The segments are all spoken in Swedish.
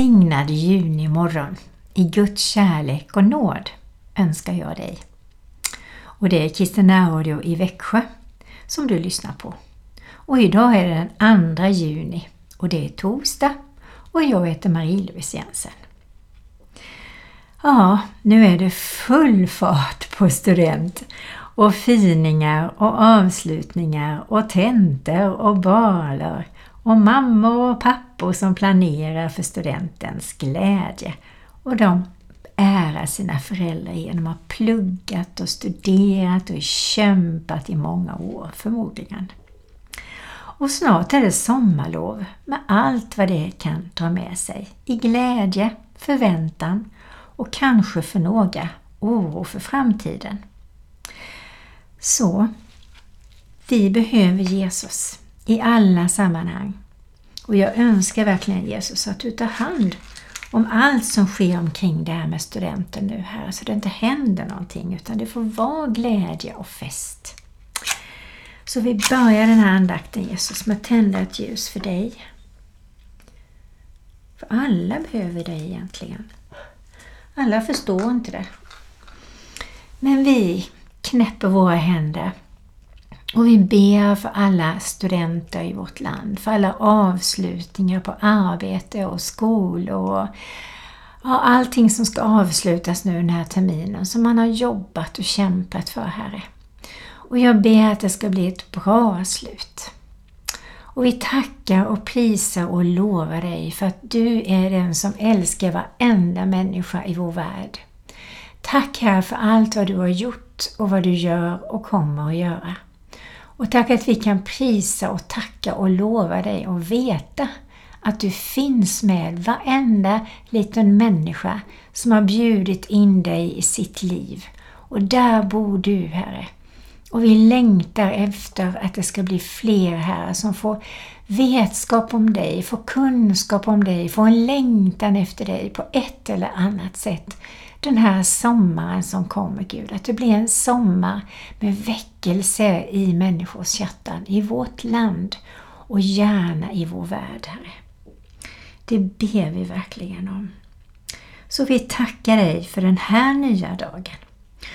välsignad junimorgon i Guds kärlek och nåd önskar jag dig. Och det är Kristina Radio i Växjö som du lyssnar på. Och idag är det den 2 juni och det är torsdag och jag heter Marie-Louise Jensen. Ja, nu är det full fart på student och finingar och avslutningar och tentor och baler och mammor och pappor som planerar för studentens glädje och de ärar sina föräldrar genom att ha pluggat och studerat och kämpat i många år förmodligen. Och snart är det sommarlov med allt vad det kan dra med sig i glädje, förväntan och kanske för några oro för framtiden. Så, vi behöver Jesus i alla sammanhang. Och jag önskar verkligen Jesus att du tar hand om allt som sker omkring det här med studenten nu här, så det inte händer någonting utan det får vara glädje och fest. Så vi börjar den här andakten Jesus med att tända ett ljus för dig. För alla behöver dig egentligen. Alla förstår inte det. Men vi knäpper våra händer och vi ber för alla studenter i vårt land, för alla avslutningar på arbete och skolor och ja, allting som ska avslutas nu den här terminen som man har jobbat och kämpat för, Herre. Och jag ber att det ska bli ett bra slut. Och vi tackar och prisar och lovar dig för att du är den som älskar varenda människa i vår värld. Tack Herre för allt vad du har gjort och vad du gör och kommer att göra. Och tack att vi kan prisa och tacka och lova dig och veta att du finns med varenda liten människa som har bjudit in dig i sitt liv. Och där bor du, Herre. Och vi längtar efter att det ska bli fler här som får vetskap om dig, får kunskap om dig, får en längtan efter dig på ett eller annat sätt. Den här sommaren som kommer Gud, att det blir en sommar med väckelse i människors hjärtan, i vårt land och gärna i vår värld, Herre. Det ber vi verkligen om. Så vi tackar dig för den här nya dagen.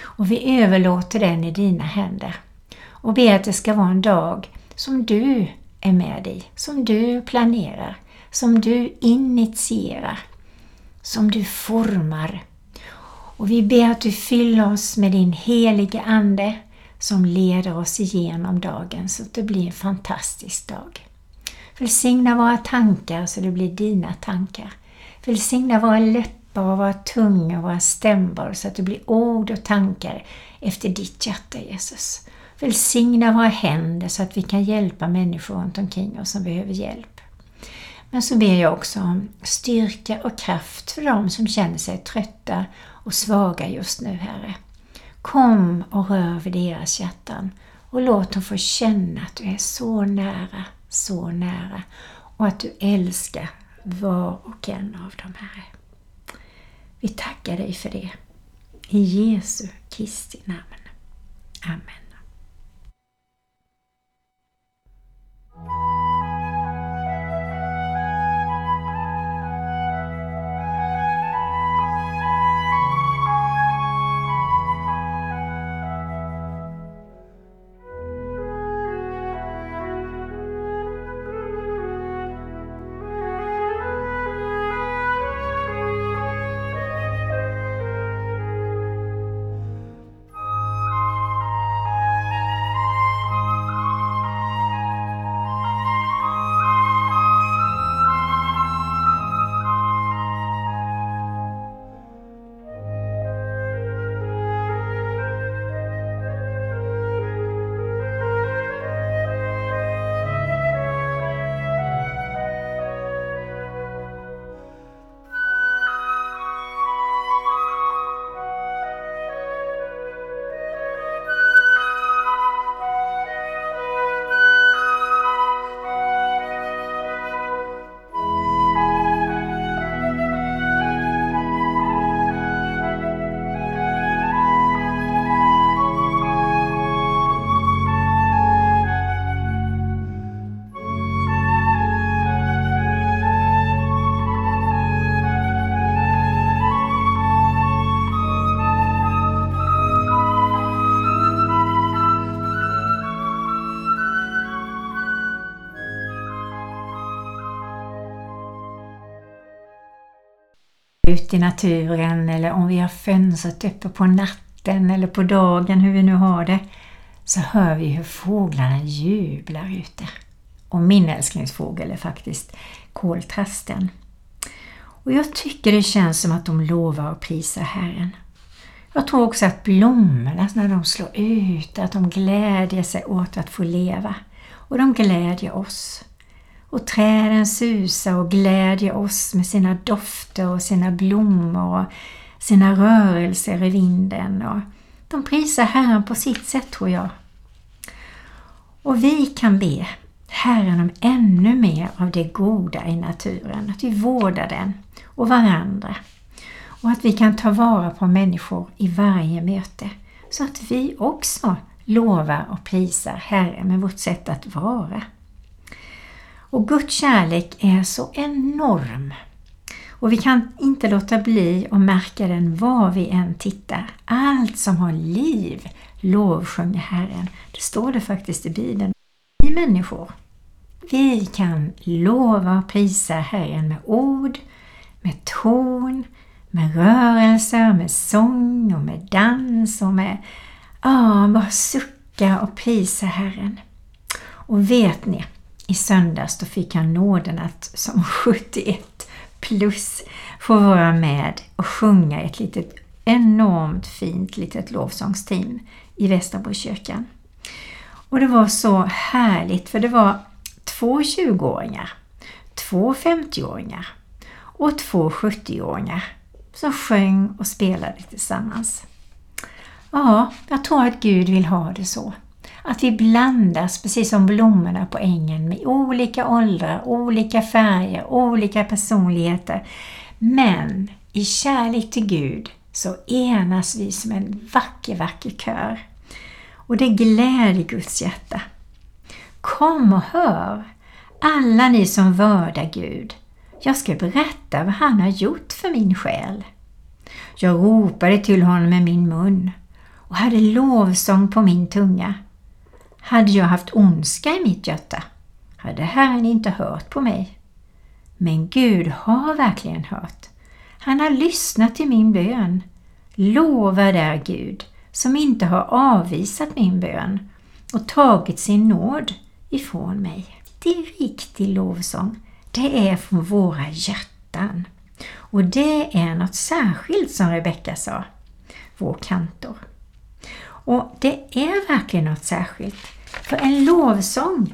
Och vi överlåter den i dina händer och ber att det ska vara en dag som du är med i, som du planerar, som du initierar, som du formar. Och vi ber att du fyller oss med din helige Ande som leder oss igenom dagen så att det blir en fantastisk dag. Välsigna våra tankar så det blir dina tankar. Välsigna våra läppar och våra tungor och våra stämbor så att det blir ord och tankar efter ditt hjärta Jesus. Välsigna våra händer så att vi kan hjälpa människor runt omkring oss som behöver hjälp. Men så ber jag också om styrka och kraft för dem som känner sig trötta och svaga just nu, Herre. Kom och rör vid deras hjärtan och låt dem få känna att du är så nära, så nära och att du älskar var och en av dem, Herre. Vi tackar dig för det. I Jesu Kristi namn. Amen. Ut i naturen eller om vi har fönstret uppe på natten eller på dagen, hur vi nu har det, så hör vi hur fåglarna jublar ute. Och min älsklingsfågel är faktiskt koltrasten. Och jag tycker det känns som att de lovar och prisar Herren. Jag tror också att blommorna när de slår ut, att de glädjer sig åt att få leva. Och de glädjer oss. Och träden susar och glädjer oss med sina dofter och sina blommor och sina rörelser i vinden. Och de prisar Herren på sitt sätt tror jag. Och vi kan be Herren om ännu mer av det goda i naturen, att vi vårdar den och varandra. Och att vi kan ta vara på människor i varje möte så att vi också lovar och prisar Herren med vårt sätt att vara. Och Guds kärlek är så enorm. Och vi kan inte låta bli att märka den var vi än tittar. Allt som har liv lovsjunger Herren. Det står det faktiskt i Bibeln. Vi människor, vi kan lova och prisa Herren med ord, med ton, med rörelser, med sång och med dans och med ja, bara sucka och prisa Herren. Och vet ni, i söndags då fick jag nåden att som 71 plus få vara med och sjunga ett litet enormt fint litet lovsångsteam i Västerbrokyrkan. Och det var så härligt för det var två 20-åringar, två 50-åringar och två 70-åringar som sjöng och spelade tillsammans. Ja, jag tror att Gud vill ha det så. Att vi blandas precis som blommorna på ängen med olika åldrar, olika färger, olika personligheter. Men i kärlek till Gud så enas vi som en vacker, vacker kör. Och det gläder Guds hjärta. Kom och hör, alla ni som vördar Gud. Jag ska berätta vad han har gjort för min själ. Jag ropade till honom med min mun och hade lovsång på min tunga. Hade jag haft ondska i mitt hjärta hade Herren inte hört på mig. Men Gud har verkligen hört. Han har lyssnat till min bön. Lovad är Gud som inte har avvisat min bön och tagit sin nåd ifrån mig. Det är riktig lovsång. Det är från våra hjärtan. Och det är något särskilt som Rebecka sa, vår kantor. Och det är verkligen något särskilt. För en lovsång,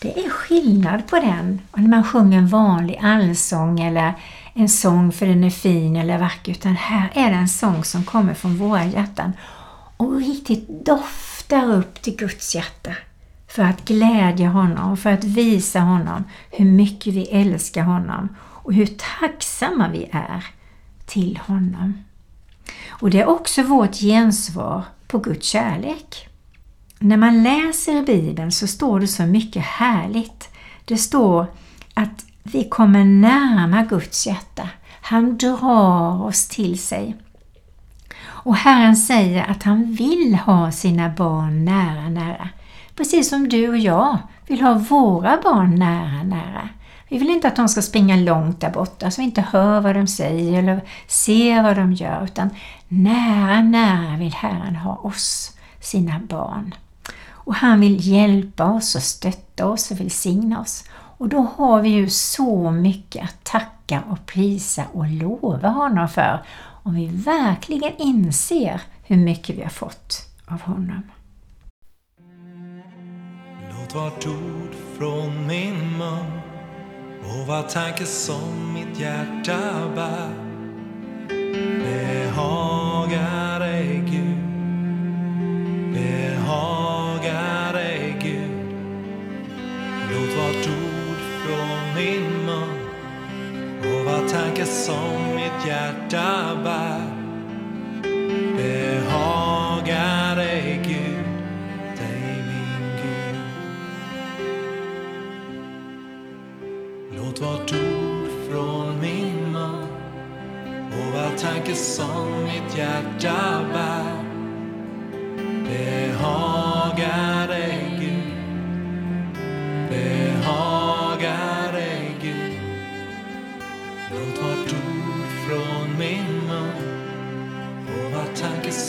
det är skillnad på den och när man sjunger en vanlig allsång eller en sång för den är fin eller vacker. Utan här är det en sång som kommer från våra hjärtan och riktigt doftar upp till Guds hjärta för att glädja honom, för att visa honom hur mycket vi älskar honom och hur tacksamma vi är till honom. Och det är också vårt gensvar på Guds kärlek. När man läser i Bibeln så står det så mycket härligt. Det står att vi kommer närma Guds hjärta. Han drar oss till sig. Och Herren säger att han vill ha sina barn nära, nära. Precis som du och jag vill ha våra barn nära, nära. Vi vill inte att de ska springa långt där borta så vi inte hör vad de säger eller ser vad de gör utan nära, nära vill Herren ha oss, sina barn. Och han vill hjälpa oss och stötta oss och välsigna oss. Och då har vi ju så mycket att tacka och prisa och lova honom för om vi verkligen inser hur mycket vi har fått av honom. Låt vart ord från min mun och vad tanke som mitt hjärta bär behagar tankar tanke som mitt hjärta bär behagar dig Gud, dig min Gud. Låt vart ord från min mun och var tanke som mitt hjärta bär behagar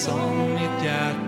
som mitt hjärta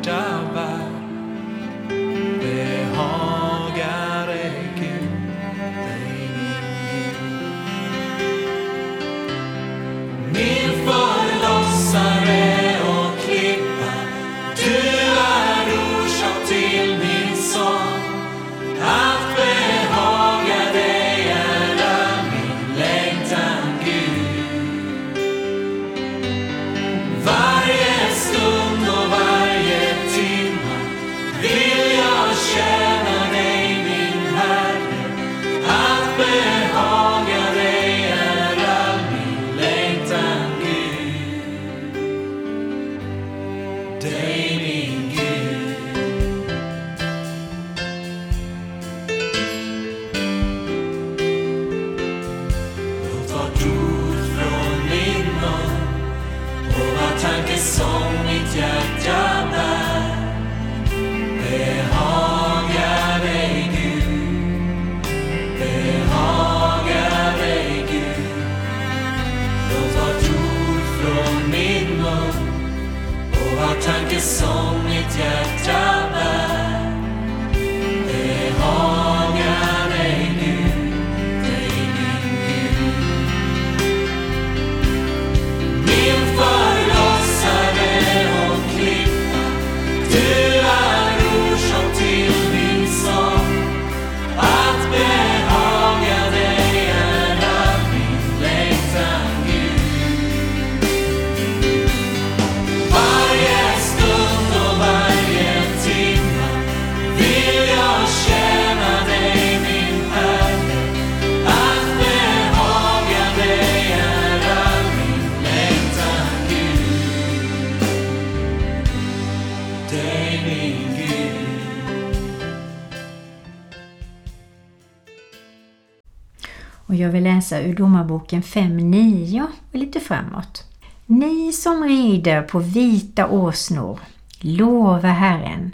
ur Domarboken 5.9 och lite framåt. Ni som rider på vita åsnor, lova Herren.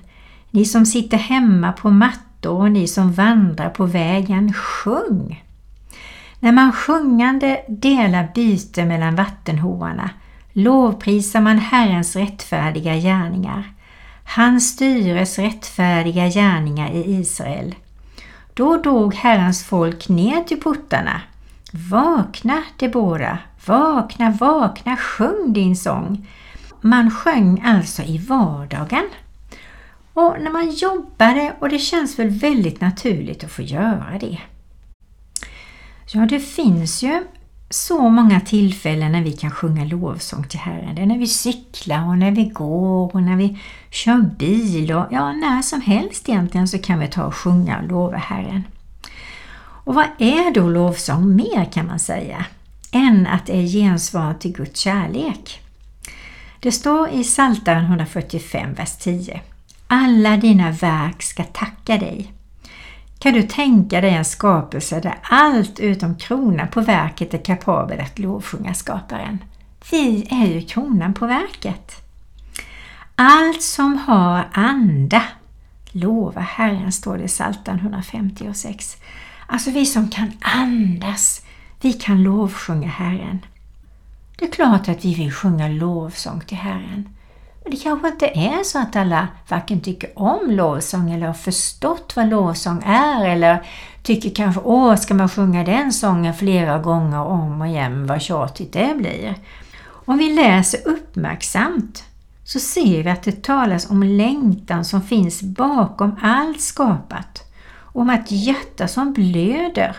Ni som sitter hemma på mattor och ni som vandrar på vägen, sjung. När man sjungande delar byte mellan vattenhoarna lovprisar man Herrens rättfärdiga gärningar, hans styres rättfärdiga gärningar i Israel. Då drog Herrens folk ner till portarna. Vakna, Debora, vakna, vakna, sjung din sång. Man sjöng alltså i vardagen. Och när man jobbade och det känns väl väldigt naturligt att få göra det. Ja, det finns ju så många tillfällen när vi kan sjunga lovsång till Herren. Det är när vi cyklar och när vi går och när vi kör bil och ja, när som helst egentligen så kan vi ta och sjunga och lova Herren. Och vad är då lovsång mer kan man säga, än att det är gensvar till Guds kärlek? Det står i Psaltaren 145, vers 10. Alla dina verk ska tacka dig. Kan du tänka dig en skapelse där allt utom kronan på verket är kapabel att lovsjunga skaparen? Vi är ju kronan på verket. Allt som har anda lova Herren, står det i Psaltaren 156. Alltså vi som kan andas, vi kan lovsjunga Herren. Det är klart att vi vill sjunga lovsång till Herren. Men det kanske inte är så att alla varken tycker om lovsång eller har förstått vad lovsång är eller tycker kanske åh, ska man sjunga den sången flera gånger om och igen, vad tjatigt det blir. Om vi läser uppmärksamt så ser vi att det talas om längtan som finns bakom allt skapat. Om ett hjärta som blöder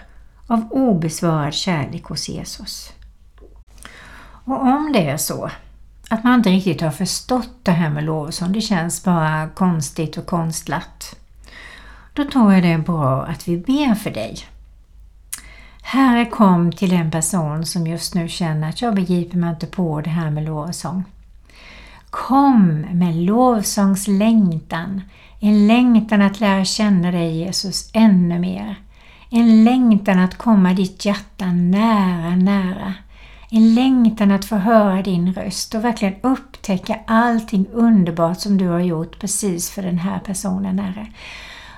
av obesvarad kärlek hos Jesus. Och om det är så att man inte riktigt har förstått det här med lovsång, det känns bara konstigt och konstlat. Då tror jag det är bra att vi ber för dig. Herre kom till en person som just nu känner att jag begriper mig inte på det här med lovsång. Kom med lovsångslängtan, en längtan att lära känna dig Jesus ännu mer. En längtan att komma ditt hjärta nära, nära. En längtan att få höra din röst och verkligen upptäcka allting underbart som du har gjort precis för den här personen, Herre.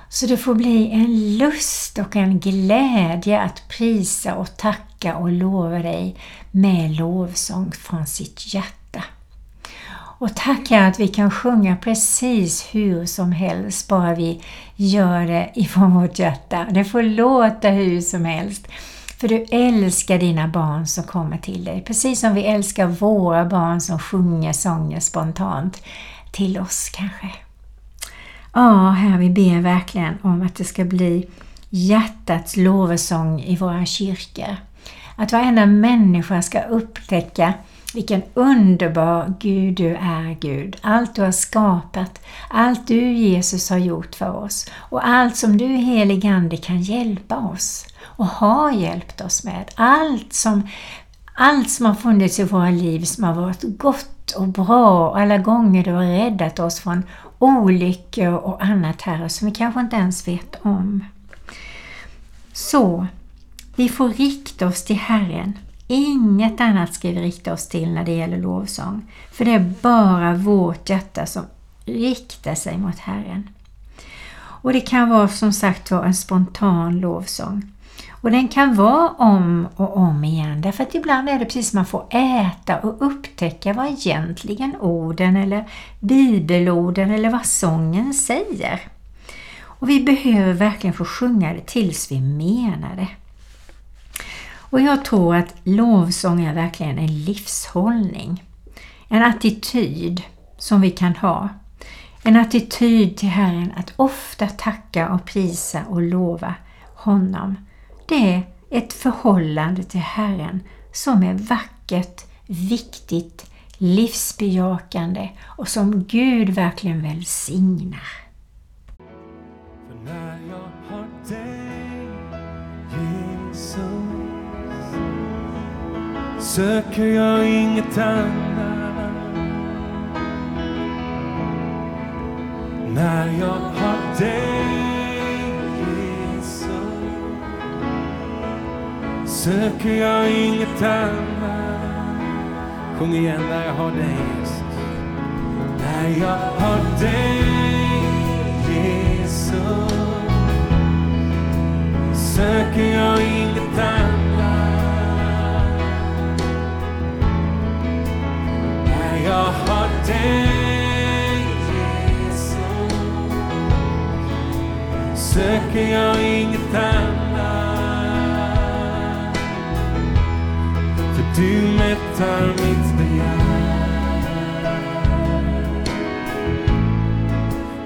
Så det får bli en lust och en glädje att prisa och tacka och lova dig med lovsång från sitt hjärta. Och tack herre att vi kan sjunga precis hur som helst, bara vi gör det ifrån vårt hjärta. Det får låta hur som helst. För du älskar dina barn som kommer till dig, precis som vi älskar våra barn som sjunger sånger spontant till oss kanske. Ja, här vi ber verkligen om att det ska bli hjärtats lovsång i våra kyrkor. Att varenda människa ska upptäcka vilken underbar Gud du är Gud. Allt du har skapat, allt du Jesus har gjort för oss och allt som du helig Ande kan hjälpa oss och har hjälpt oss med. Allt som, allt som har funnits i våra liv som har varit gott och bra och alla gånger du har räddat oss från olyckor och annat här som vi kanske inte ens vet om. Så, vi får rikta oss till Herren. Inget annat ska vi rikta oss till när det gäller lovsång. För det är bara vårt hjärta som riktar sig mot Herren. Och det kan vara som sagt var en spontan lovsång. Och den kan vara om och om igen därför att ibland är det precis som man får äta och upptäcka vad egentligen orden eller bibelorden eller vad sången säger. Och vi behöver verkligen få sjunga det tills vi menar det. Och jag tror att lovsång är verkligen en livshållning. En attityd som vi kan ha. En attityd till Herren att ofta tacka och prisa och lova honom det är ett förhållande till Herren som är vackert, viktigt, livsbejakande och som Gud verkligen välsignar. För när jag har dig, söker jag inget annat. När jag har dig söker jag inget annat. Sjung igen när jag har dig Jesus. När jag har dig Jesus söker jag inget annat. Jag har dig Jesus söker jag inget annat. För du mättar mitt begär.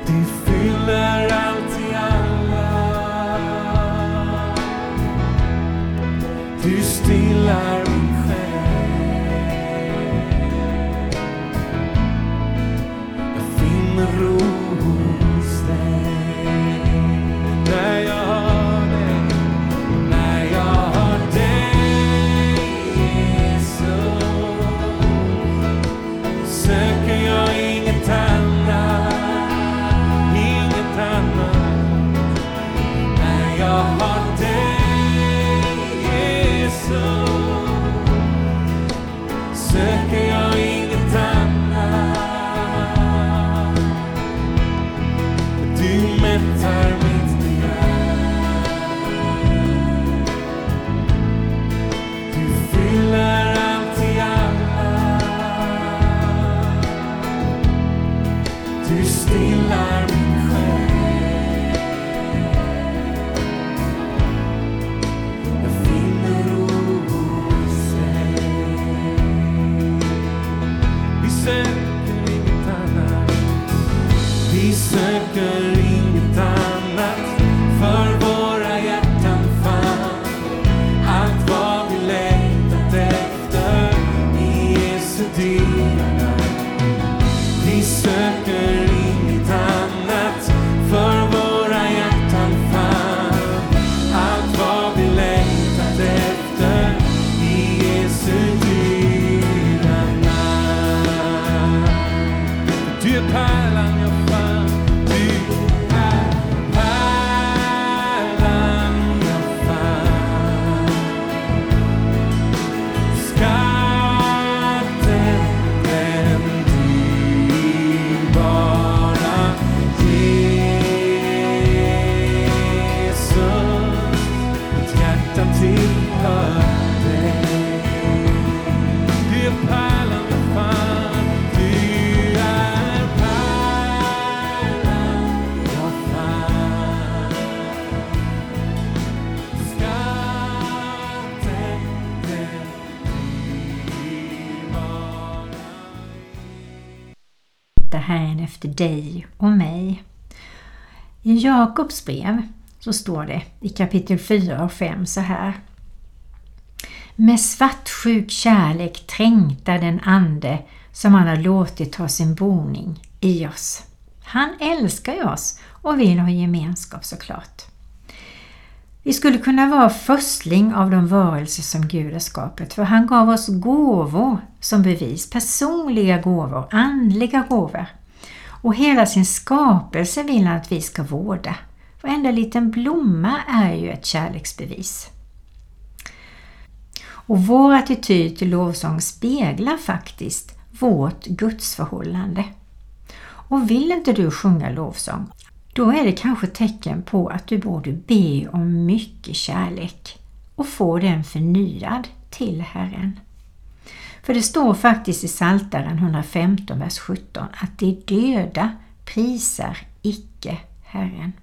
Du fyller allt söker Efter dig och mig. I Jakobs brev så står det i kapitel 4 och 5 så här. Med svartsjuk kärlek trängtar den ande som han har låtit ta sin boning i oss. Han älskar ju oss och vill ha gemenskap såklart. Vi skulle kunna vara förstling av de varelser som Gud har skapat för han gav oss gåvor som bevis, personliga gåvor, andliga gåvor. Och hela sin skapelse vill han att vi ska vårda. Varenda liten blomma är ju ett kärleksbevis. Och vår attityd till lovsång speglar faktiskt vårt gudsförhållande. Och vill inte du sjunga lovsång, då är det kanske tecken på att du borde be om mycket kärlek och få den förnyad till Herren. För det står faktiskt i Psaltaren 115, vers 17 att de döda prisar icke Herren.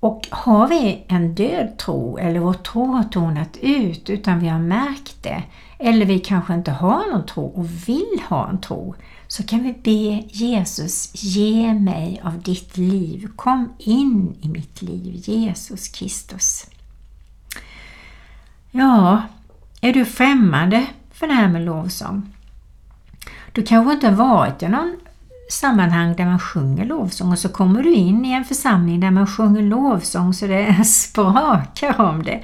Och har vi en död tro eller vår tro har tonat ut utan vi har märkt det eller vi kanske inte har någon tro och vill ha en tro så kan vi be Jesus ge mig av ditt liv. Kom in i mitt liv, Jesus Kristus. Ja, är du främmande för det här med lovsång? Du kanske inte har varit i någon sammanhang där man sjunger lovsång och så kommer du in i en församling där man sjunger lovsång så det sprakar om det.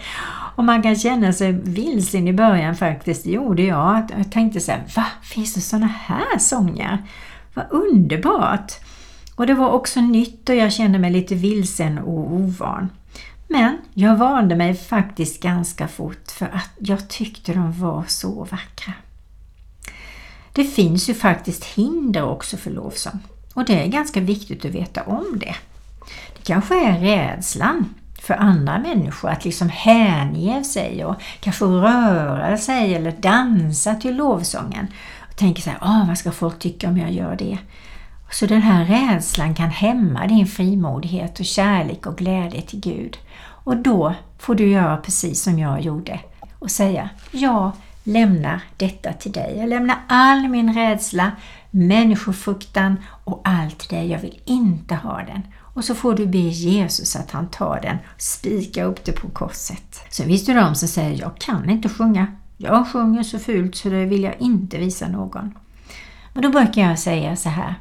Och man kan känna sig vilsen i början faktiskt, det gjorde jag. Jag tänkte så här, va? Finns det sådana här sånger? Vad underbart! Och det var också nytt och jag kände mig lite vilsen och ovan. Men jag vande mig faktiskt ganska fort för att jag tyckte de var så vackra. Det finns ju faktiskt hinder också för lovsång och det är ganska viktigt att veta om det. Det kanske är rädslan för andra människor att liksom hänge sig och kanske röra sig eller dansa till lovsången. Och tänker så här, ah, vad ska folk tycka om jag gör det? Så den här rädslan kan hämma din frimodighet och kärlek och glädje till Gud. Och då får du göra precis som jag gjorde och säga, jag lämnar detta till dig. Jag lämnar all min rädsla, människofruktan och allt det. Jag vill inte ha den. Och så får du be Jesus att han tar den och spikar upp det på korset. Sen finns det de som säger, jag kan inte sjunga. Jag sjunger så fult så det vill jag inte visa någon. Men då brukar jag säga så här,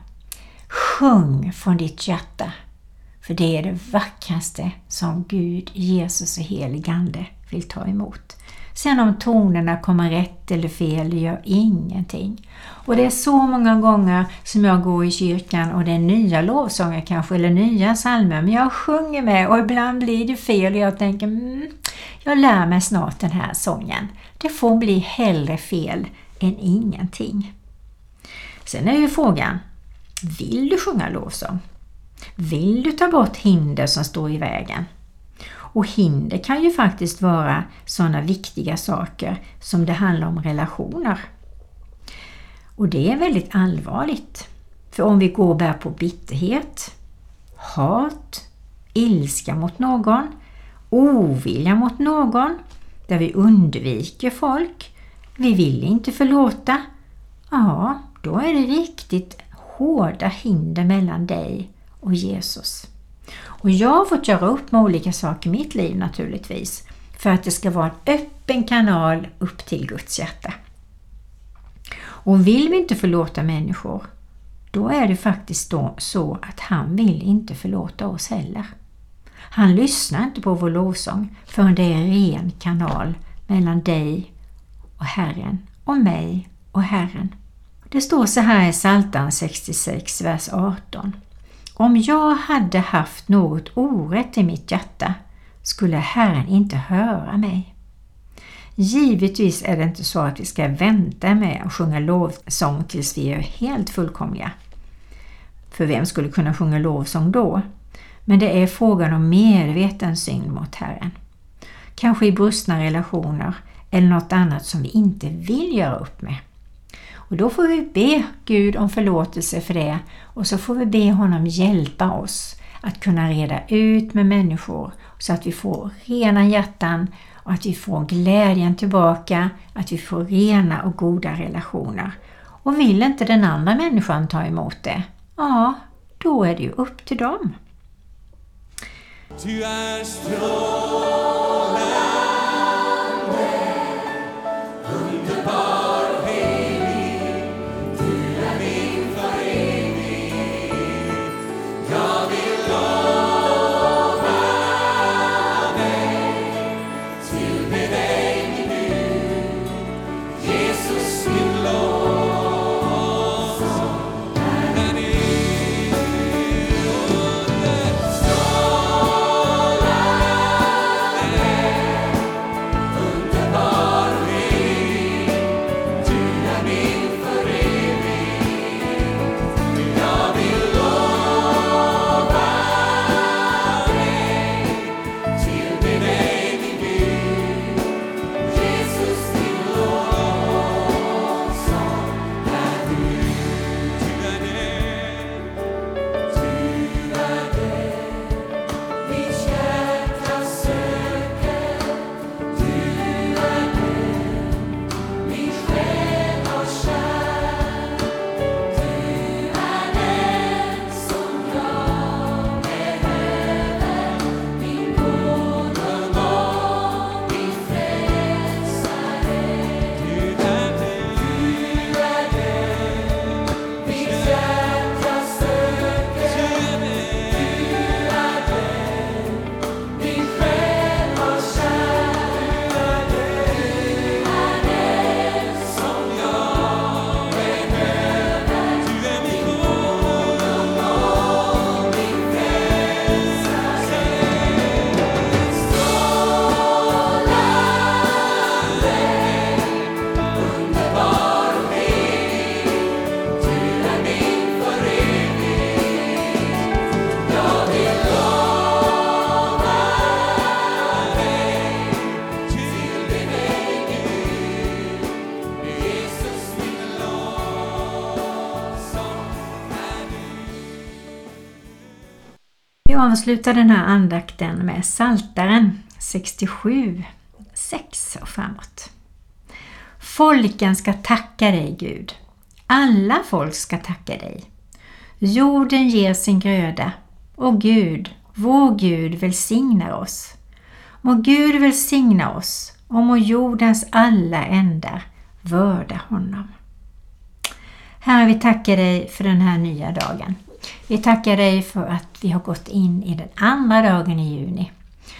sjung från ditt hjärta. För det är det vackraste som Gud, Jesus och helig Ande vill ta emot. Sen om tonerna kommer rätt eller fel, det gör ingenting. Och det är så många gånger som jag går i kyrkan och det är nya lovsånger kanske, eller nya psalmer, men jag sjunger med och ibland blir det fel och jag tänker mm, jag lär mig snart den här sången. Det får bli hellre fel än ingenting. Sen är ju frågan, vill du sjunga lovsång? Vill du ta bort hinder som står i vägen? Och hinder kan ju faktiskt vara sådana viktiga saker som det handlar om relationer. Och det är väldigt allvarligt. För om vi går och bär på bitterhet, hat, ilska mot någon, ovilja mot någon, där vi undviker folk, vi vill inte förlåta, ja, då är det riktigt hårda hinder mellan dig och Jesus. Och jag har fått göra upp med olika saker i mitt liv naturligtvis för att det ska vara en öppen kanal upp till Guds hjärta. Och vill vi inte förlåta människor, då är det faktiskt då så att han vill inte förlåta oss heller. Han lyssnar inte på vår lovsång förrän det är en ren kanal mellan dig och Herren och mig och Herren. Det står så här i Psaltaren 66, vers 18. Om jag hade haft något orätt i mitt hjärta skulle Herren inte höra mig. Givetvis är det inte så att vi ska vänta med att sjunga lovsång tills vi är helt fullkomliga. För vem skulle kunna sjunga lovsång då? Men det är frågan om medveten synd mot Herren. Kanske i brustna relationer eller något annat som vi inte vill göra upp med. Och då får vi be Gud om förlåtelse för det och så får vi be honom hjälpa oss att kunna reda ut med människor så att vi får rena hjärtan och att vi får glädjen tillbaka, att vi får rena och goda relationer. Och vill inte den andra människan ta emot det, ja, då är det ju upp till dem. Avsluta avslutar den här andakten med Saltaren 67, 6 och framåt. Folken ska tacka dig Gud. Alla folk ska tacka dig. Jorden ger sin gröda och Gud, vår Gud, välsignar oss. Må Gud välsigna oss och må jordens alla ändar vörda honom. Herre, vi tackar dig för den här nya dagen. Vi tackar dig för att vi har gått in i den andra dagen i juni.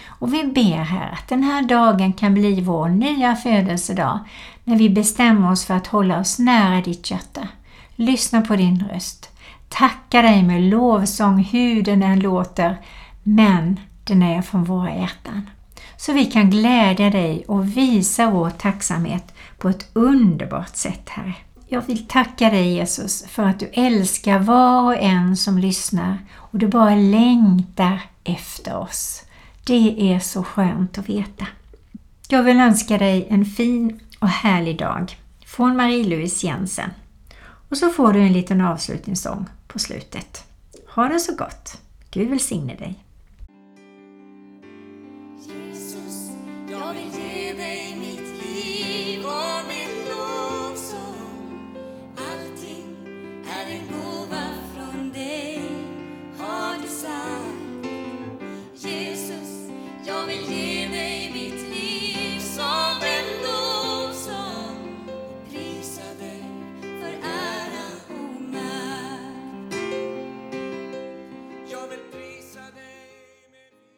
Och vi ber här att den här dagen kan bli vår nya födelsedag när vi bestämmer oss för att hålla oss nära ditt hjärta. Lyssna på din röst. Tacka dig med lovsång hur den än låter, men den är från våra hjärtan. Så vi kan glädja dig och visa vår tacksamhet på ett underbart sätt, Herre. Jag vill tacka dig Jesus för att du älskar var och en som lyssnar och du bara längtar efter oss. Det är så skönt att veta. Jag vill önska dig en fin och härlig dag från Marie-Louise Jensen. Och så får du en liten avslutningssång på slutet. Ha det så gott! Gud välsigne dig!